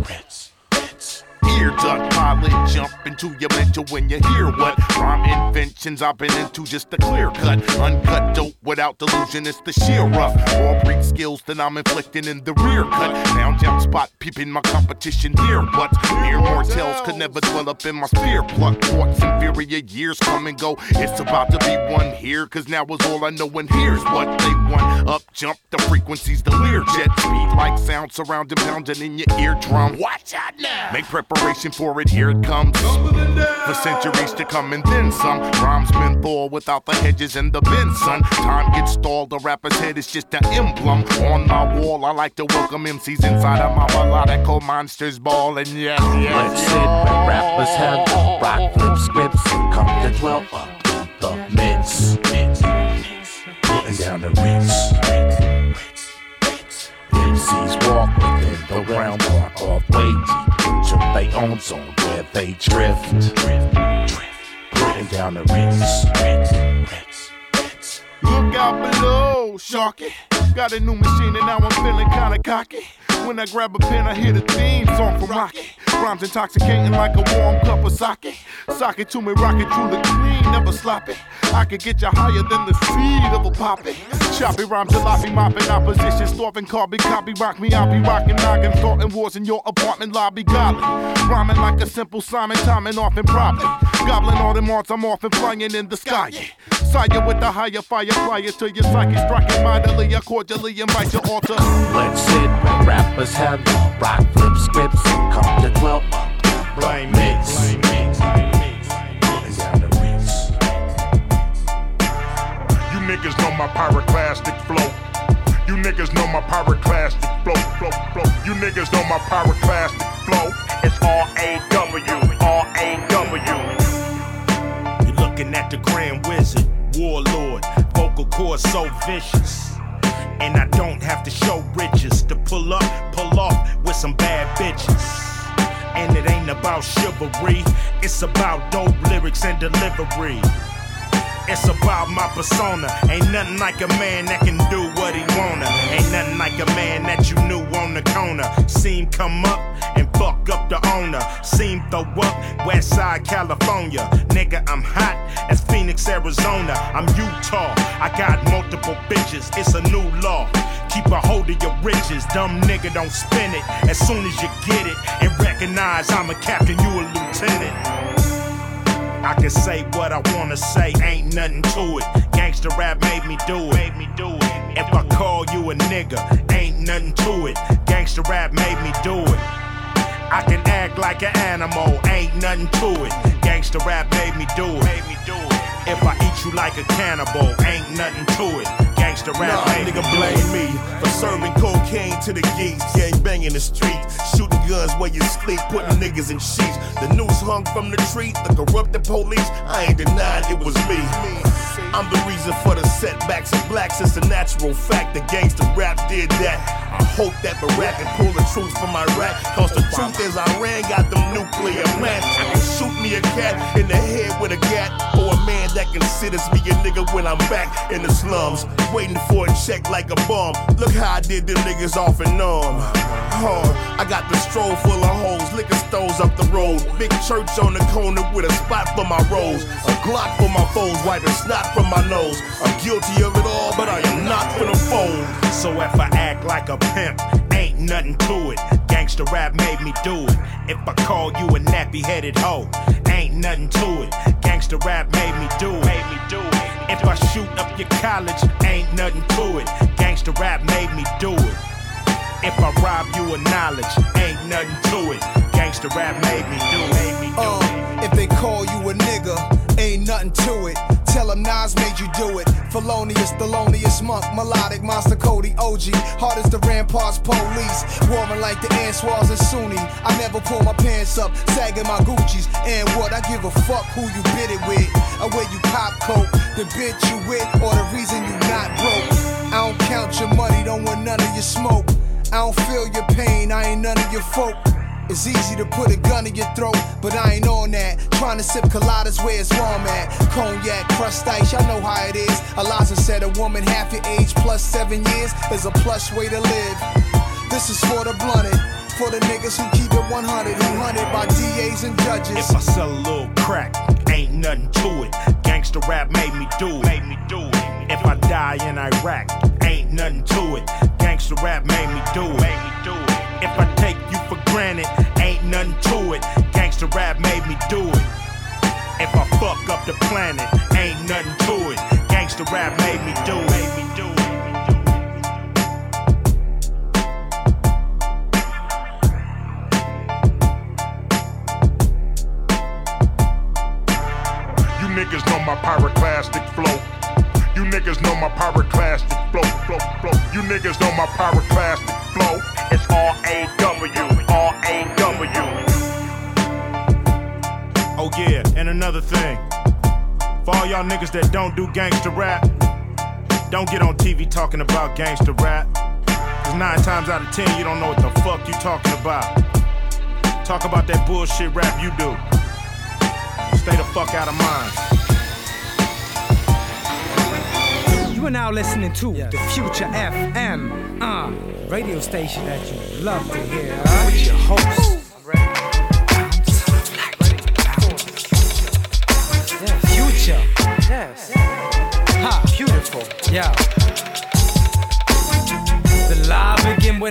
Speaker 4: Ear duck pilot, jump into your mental when you hear what rhyme inventions I've been into. Just a clear cut, uncut dope without delusion. It's the sheer rough, raw breed skills that I'm inflicting in the rear cut. Now jump spot, peeping my competition near, but mere mortals could never dwell up in my spear. Pluck thoughts, inferior years come and go. It's about to be one here, cause now is all I know, and here's what they want. Up jump the frequencies, the Lear jet speed like sound surrounding, pounding in your eardrum. Watch out now! Make preparation for it, here it comes. For centuries to come and then some. Rhymes menthol without the hedges and the bend, son. Time gets stalled, the rapper's head is just an emblem. On my wall, I like to welcome MCs inside of my melodical monsters ball. And yes, yes,
Speaker 25: Let's sit where rappers have the rock flip scripts come to dwell up in the midst. Putting down the rinse. MCs walk within the realm or off their own zone where they drift. drift, drift. Putting down the rinse.
Speaker 4: Look out below, Sharky. Got a new machine and now I'm feeling kinda cocky. When I grab a pen, I hear the theme song from Rocky. Rhymes intoxicating like a warm cup of sake. Sock it to me, rock it truly clean, never sloppy. I could get you higher than the seed of a poppy. Choppy rhymes, jalopy, mopping opposition, starving, carbon, copy, rock me, I'll be rocking, noggin, starting wars in your apartment lobby, golly. Rhyming like a simple Simon, timing off and properly. Gobbling all them arts, I'm off and flying in the sky. yeah.
Speaker 26: Messiah with the higher fire prior to your psyche striking mightily. I cordially invite your altar.
Speaker 27: Let's sit where rappers handle rock flip scripts and come to dwell up mix. And down the reach.
Speaker 13: You niggas know my pyroclastic flow. You niggas know my pyroclastic flow, flow, flow. You niggas know my pyroclastic flow. It's R A W,
Speaker 28: so vicious. And I don't have to show riches to pull up, pull off with some bad bitches. And it ain't about chivalry, it's about dope lyrics and delivery. It's about my persona. Ain't nothing like a man that can do what he wanna. Ain't nothing like a man that you knew on the corner. Seen come up and fuck up the owner. Seen throw up West Side California. Nigga, I'm hot as Phoenix, Arizona. I'm Utah. I got multiple bitches. It's a new law. Keep a hold of your riches. Dumb nigga don't spin it as soon as you get it. And recognize I'm a captain, you a lieutenant. I can say what I wanna say, ain't nothing to it. Gangsta rap made me do it. Made me do it. If I call you a nigga, ain't nothing to it. Gangsta rap made me do it. I can act like an animal, ain't nothing to it. Gangsta rap made me do it. Made me do it. If I eat you like a cannibal, ain't nothing to it. Gangsta rap
Speaker 4: Nah, nigga blame me for serving cocaine to the geeks, gang bang in the street, shooting guns where you sleep, putting niggas in sheets. The news hung from the tree, the corrupted police. I ain't denied it was me. I'm the reason for the setbacks of blacks. It's a natural fact. The gangster rap did that. I hope that Barack can pull the truth from Iraq. Cause the truth is, Iran got them nuclear plants. I can shoot me a cat in the head with a gat. That considers me a nigga when I'm back in the slums. Waiting for a check like a bum. Look how I did them niggas off and on. Huh, I got the stroll full of hoes, liquor stores up the road. Big church on the corner with a spot for my rose. A Glock for my foes, wiping snot from my nose. I'm guilty of it all, but I am not the phone.
Speaker 28: So if I act like a pimp, ain't nothing to it. Gangsta rap made me do it. If I call you a nappy headed hoe, ain't nothing to it. Gangsta rap made me do it. Made me do it. If I shoot up your college, ain't nothing to it. Gangsta rap made me do it. If I rob you of knowledge, ain't nothing to it. Gangsta rap made me do it. Made me do it.
Speaker 9: Uh, if they call you a nigga, ain't nothing to it. Tell them Nas made you do it. Felonious, Thelonious Monk, Melodic, Monster Kody, OG. Hard as the ramparts, police. Warring like the Answars and Sunni. I never pull my pants up, sagging my Gucci's. And what? I give a fuck who you bid it with. Or where you cop coke, the bitch you with, or the reason you not broke. I don't count your money, don't want none of your smoke. I don't feel your pain, I ain't none of your folk. It's easy to put a gun in your throat, but I ain't on that. Trying to sip coladas where it's warm at. Cognac, crushed ice, y'all know how it is. Eliza said a woman half your age plus seven years is a plush way to live. This is for the blunted, for the niggas who keep it 100, who hunted by DAs and judges.
Speaker 28: If I sell a little crack, ain't nothing to it. Gangsta rap made me do it. Made me do it. If I die in Iraq, ain't nothing to it. Gangsta rap made me do it. Made me do it. If I take you for granted, ain't nothing to it. Gangsta rap made me do it. If I fuck up the planet, ain't nothing to it. Gangsta rap made me do it. Made
Speaker 13: niggas know my pyroclastic flow. You niggas know my pyroclastic flow, flow, flow. You niggas know my pyroclastic
Speaker 28: y'all niggas that don't do gangster rap, don't get on TV talking about gangster rap. Cause nine times out of ten, you don't know what the fuck you talking about. Talk about that bullshit rap you do. Stay the fuck out of mine.
Speaker 29: You are now listening to the Future FM, uh, radio station that you love to hear. With your host.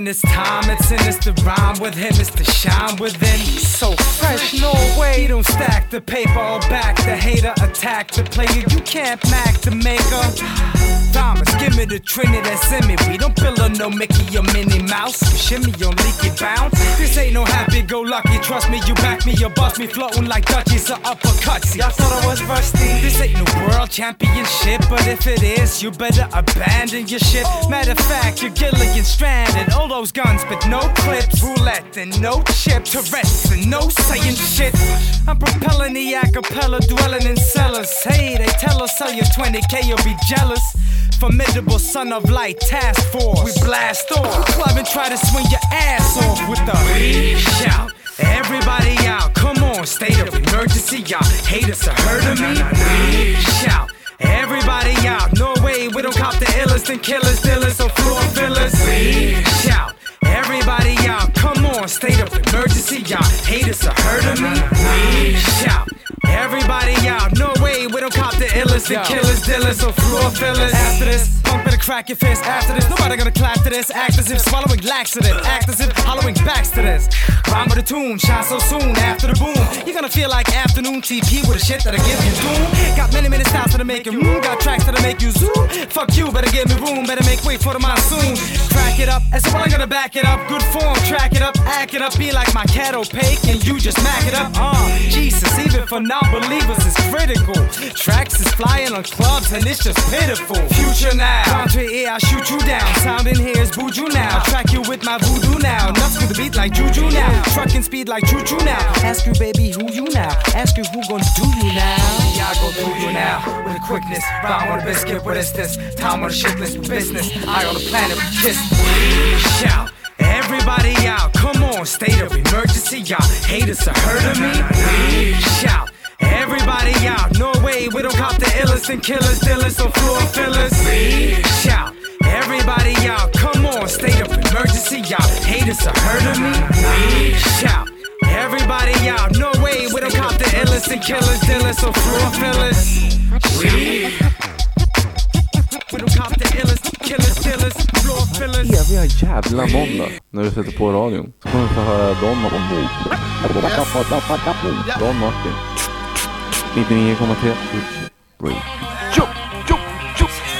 Speaker 29: When it's time, it's in, it's the rhyme with him, it's the shine within. So fresh, no way, He don't stack the paper back the hater, attack the player. You can't mac the maker. Diamonds, give me the trinity that's in me. We don't build on no Mickey or Minnie Mouse. We shimmy on leaky bounce. This ain't no happy go lucky. Trust me, you back me, you bust me, floating like Dutchies or uppercuts. Y'all thought I was rusty. This ain't no world championship, but if it is, you better abandon your shit. Matter of fact, you're Gilligan stranded. All those guns, but no clips. Roulette and no chips. Tourette's and no saying shit. I'm propelling the acapella, dwelling in cellars. Hey, they tell us sell your 20k, you'll be jealous. Formidable son of light task force. We blast off. Club and try to swing your ass off with the shout. Everybody out, come on, state of emergency. Y'all haters are heard of me. Shout. Everybody out, no way, we don't cop the illest and killers, dealers, or floor fillers. We Shout. Everybody out, come on, state of emergency. Y'all haters are heard of me. Shout. Everybody out, no way, we don't cop the illest and killers, dealers, or floor fillers. After this, punk better crack your fist. After this, nobody gonna clap to this. Act as if swallowing laxative, act as if hollowing backs to this. Rhyme with a tune, shine so soon after the boom. You're gonna feel like afternoon TP with a shit that'll give you doom. Got many, many styles that'll make you move. Got tracks that'll make you zoom. Fuck you, better give me room, better make way for the monsoon. Crack it up, as well I'm gonna back it up. Good form, track it up, act it up. Be like my cat opaque, and you just mac it up. Uh, Jesus, even for non-believers, it's critical. Tracks is flying on clubs, and it's just pitiful. Future now, Andre, yeah, I shoot you down. Sound in here is Buju now. Track you with my voodoo now. Nuts with the beat like Juju now. Trucking speed like Choo Choo now. Ask you, baby, who you now? Ask you who gon' do you now? Yeah, I go through you now with a quickness. Rhyme on a biscuit, what is this? Time on a shitless business. I on the planet with kiss. Shout. Everybody out, come on, state of emergency. Y'all haters are of me. Shout. Everybody out, no way, we don't cop the illest and killers, dealers, or floor fillers. We Shout. Everybody out, come on, state of emergency. Y'all haters are heard of me. Shout. Everybody out, no way, we don't cop the illest and killers, dealers, or floor fillers. We, we don't cop the illest, killers, dealers, floor fillers.
Speaker 21: Eviga jävla måndag när du sätter på radion. Så kommer du få höra Don Martin. Don Martin. 99,3 Radio.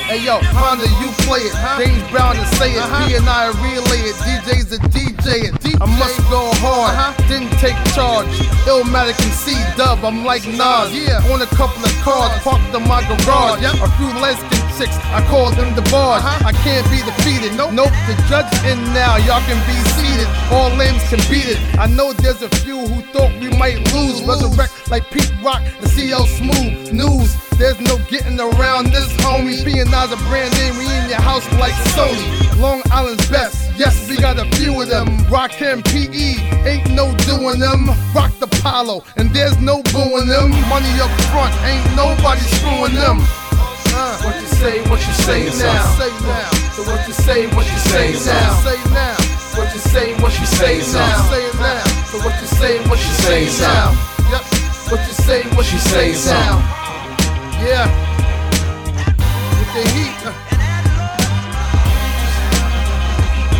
Speaker 30: Hey yo, Honda, you play it. James Brown and say it. Uh-huh. B and I relay it. DJ's a DJ it. I must go hard. Uh-huh. Didn't take charge. Illmatic and C dub. I'm like Nas. Yeah. On a couple of cars parked in my garage. A few lesbian chicks. I call them the bars. I can't be defeated. Nope. Nope. The judge in now. Y'all can be seated. All limbs can beat it. I know there's a few who thought we might lose. Resurrect like Pete Rock and CL Smooth. News. There's no getting around this, homie. P&I's a brand name, we in your house like Sony. Long Island's best, yes, we got a few of them. Rock PE, ain't no doing them. Rock the Palo, and there's no booing them. Money up front, ain't nobody screwing them. Uh, what you say, what you say now? Say now. So what you say, what you say now? Say now. What you say, what you say now? Say now. So what you say, what you say now? Yep. What you say, what you say now? Yeah. With the heat. uh.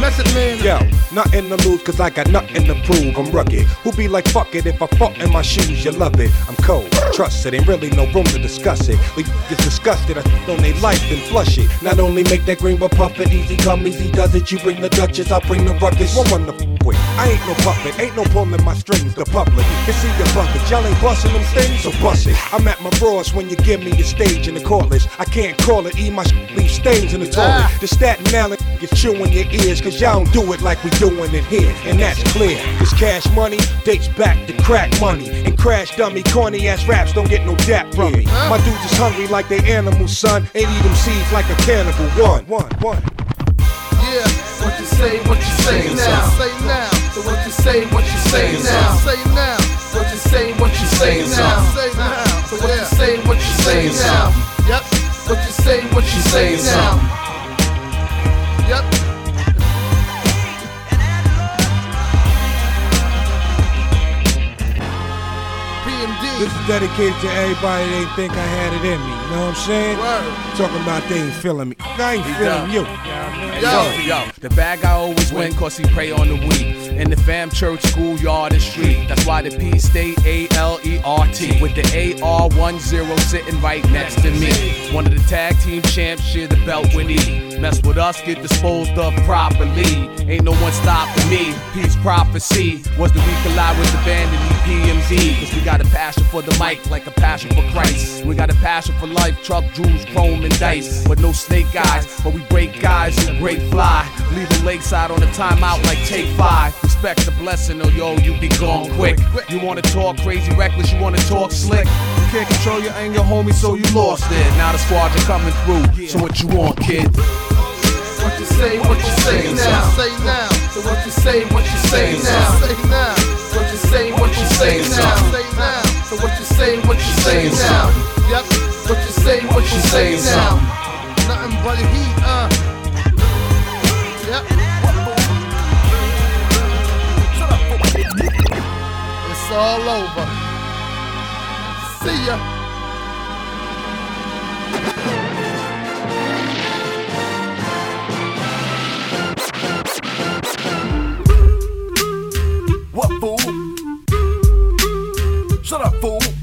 Speaker 30: Method man.
Speaker 31: Yo, nothing to lose cause I got nothing to prove. I'm rugged. Who be like, fuck it, if I fuck in my shoes, you love it. I'm cold, trust it, ain't really no room to discuss it. We get disgusted, I on they life and flush it. Not only make that green but puff it, easy come, easy does it. You bring the Duchess, I bring the ruckus. One one I ain't no puppet, ain't no pulling my strings, the public. Can see your bucket, y'all ain't busting them things, so bust it. I'm at my rawest when you give me the stage and the chorus. I can't call it, eat my sh- leave stains in the toilet. Ah. The Staten Island gets chewing your ears, cause y'all don't do it like we doing it here, and that's clear. This cash money dates back to crack money, and crash dummy, corny ass raps don't get no dap from me. My dudes is hungry like they animals, son, and eat them seeds like a cannibal. One, one, one.
Speaker 30: Yeah. What you say, what you say now? Say now. So what you say, what you say now? Say now. What you say, what you say now? Say now. So what you say, what you say now? Yep. What you say, what you say now? Yep.
Speaker 31: This is dedicated to everybody that ain't think I had it in me. You know what I'm saying? Talking about they ain't feeling me. I ain't feeling you.
Speaker 32: Yo, yo, the bad guy always win cause he prey on the weak. In the fam church, schoolyard, and street. That's why the P stay A L E R T. With the AR 10 sitting right next to me. One of the tag team champs, share the belt with E. Mess with us, get disposed of properly. Ain't no one stopping me. Peace prophecy was the we collide with the band in EPMD. Cause we got a passion for the mic like a passion for Christ. We got a passion for life, truck, jewels, chrome, and dice. But no snake eyes, but we break guys and break fly. Leave them lakeside on a timeout like take five. Respect the blessing, or yo, you be gone quick. You wanna talk crazy, reckless, you wanna talk slick. You can't control your anger, homie, so you lost it. Now the squad are coming through. So what you want, kid?
Speaker 30: What you say, what you say now? Say now. So what you say, what you say now? Say now. What you say, what you say now? Say now. So what you say, what you say now? Yep. What you say, what you say now? Nothing but heat, uh. Yep. It's all over. See ya.
Speaker 33: What fool? Shut up, fool.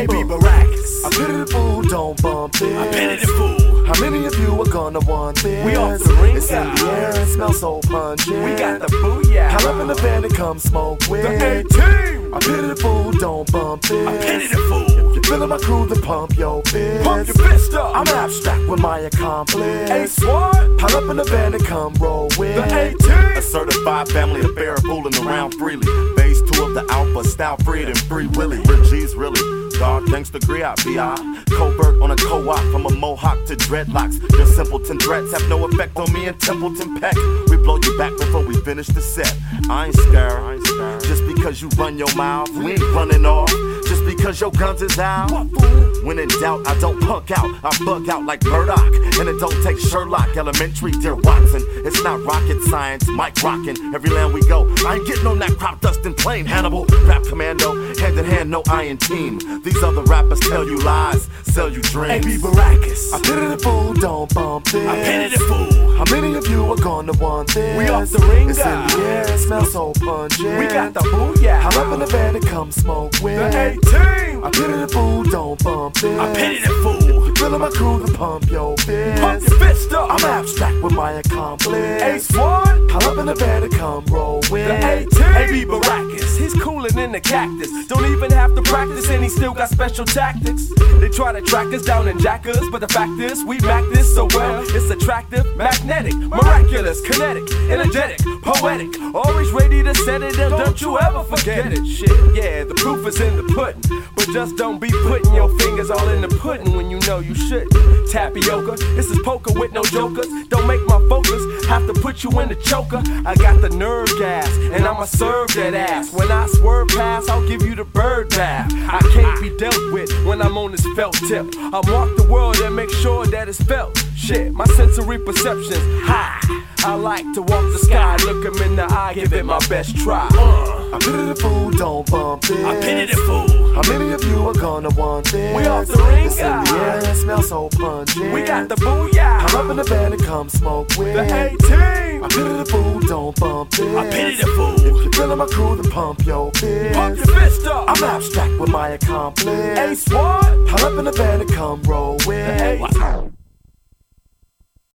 Speaker 33: Hey, be Baracus. I pity the fool, don't bump this. I pity the fool. How many of you are gonna want this?
Speaker 11: We off the ring,
Speaker 33: It's in the air and smells so pungent.
Speaker 11: We got the booyah.
Speaker 33: Pull up in the van and come smoke with.
Speaker 11: The A-team.
Speaker 33: I pity the fool, don't bump this.
Speaker 11: I pity the fool.
Speaker 33: If you're feeling my crew, then pump your fist.
Speaker 11: Pump your fist up.
Speaker 33: I'm abstract with my accomplice.
Speaker 11: Ace what?
Speaker 33: Pull up in the van and come roll with.
Speaker 11: The A-team.
Speaker 33: A certified family affair, fooling around freely. Of the alpha, style freed and free willy. Rip G's really. God thanks to Griot, B.I. Covert on a co-op from a mohawk to dreadlocks. Your simpleton threats have no effect on me and Templeton Peck. We blow you back before we finish the set. I ain't scared. I ain't scared. Just because you run your mouth, we ain't running off. Just because your guns is out. When in doubt, I don't punk out. I bug out like Murdock. And it don't take Sherlock Elementary, dear Watson. It's not rocket science, Mike rockin'. Every land we go, I ain't getting on that crop dusting plane. Hannibal, rap commando, hand in hand, no iron team. These other rappers tell you lies, sell you dreams.
Speaker 11: Hey, be Baracus.
Speaker 33: I pity the fool, don't bump this.
Speaker 11: I pity the fool.
Speaker 33: How many of you are gonna want this?
Speaker 11: We off the ring,
Speaker 33: It's in the air, it smells so pungent.
Speaker 11: We got the booyah.
Speaker 33: Hop up in the van and come smoke with.
Speaker 11: The A-team.
Speaker 33: I pity the fool, don't bump this.
Speaker 11: I pity the fool.
Speaker 33: You feeling my crew, then pump your fist.
Speaker 11: Pump your fist up.
Speaker 33: I'm abstract with my accomplice.
Speaker 11: Ace what?
Speaker 33: Hop up in the van and come roll with.
Speaker 11: The A-team. Hey, Baracus. He's cooling in the cactus. Don't even have to practice, and he still got special tactics. They try to track us down and jack us, but the fact is, we mac this so well. It's attractive, magnetic, miraculous, kinetic, energetic, poetic. Always ready to set it up, don't you ever forget it. Shit, yeah, the proof is in the pudding. But just don't be putting your fingers all in the pudding when you know you shouldn't. Tapioca, this is poker with no jokers. Don't make my focus have to put you in the choker. I got the nerve gas, and I'ma serve that ass. When I swerve past, I'll give you the bird bath. I can't be dealt with when I'm on this felt tip. I walk the world and make sure that it's felt. Shit, my sensory perception's high. I like to walk the sky, look him in the eye, give it my best try. Uh.
Speaker 33: I pity the fool, don't bump this.
Speaker 11: I pity the fool.
Speaker 33: How many of you are gonna want this?
Speaker 11: We off the ring,
Speaker 33: It's in the air, it smells so pungent.
Speaker 11: We got the booyah.
Speaker 33: Hop up in the van and come smoke with.
Speaker 11: The A-team.
Speaker 33: I pity the fool, don't bump this.
Speaker 11: I pity the fool.
Speaker 33: If you're feeling my crew, then pump your fist.
Speaker 11: Pump your fist up.
Speaker 33: I'm abstract with my accomplice.
Speaker 11: Ace what?
Speaker 33: Hop up in the van and come roll with.
Speaker 11: The A-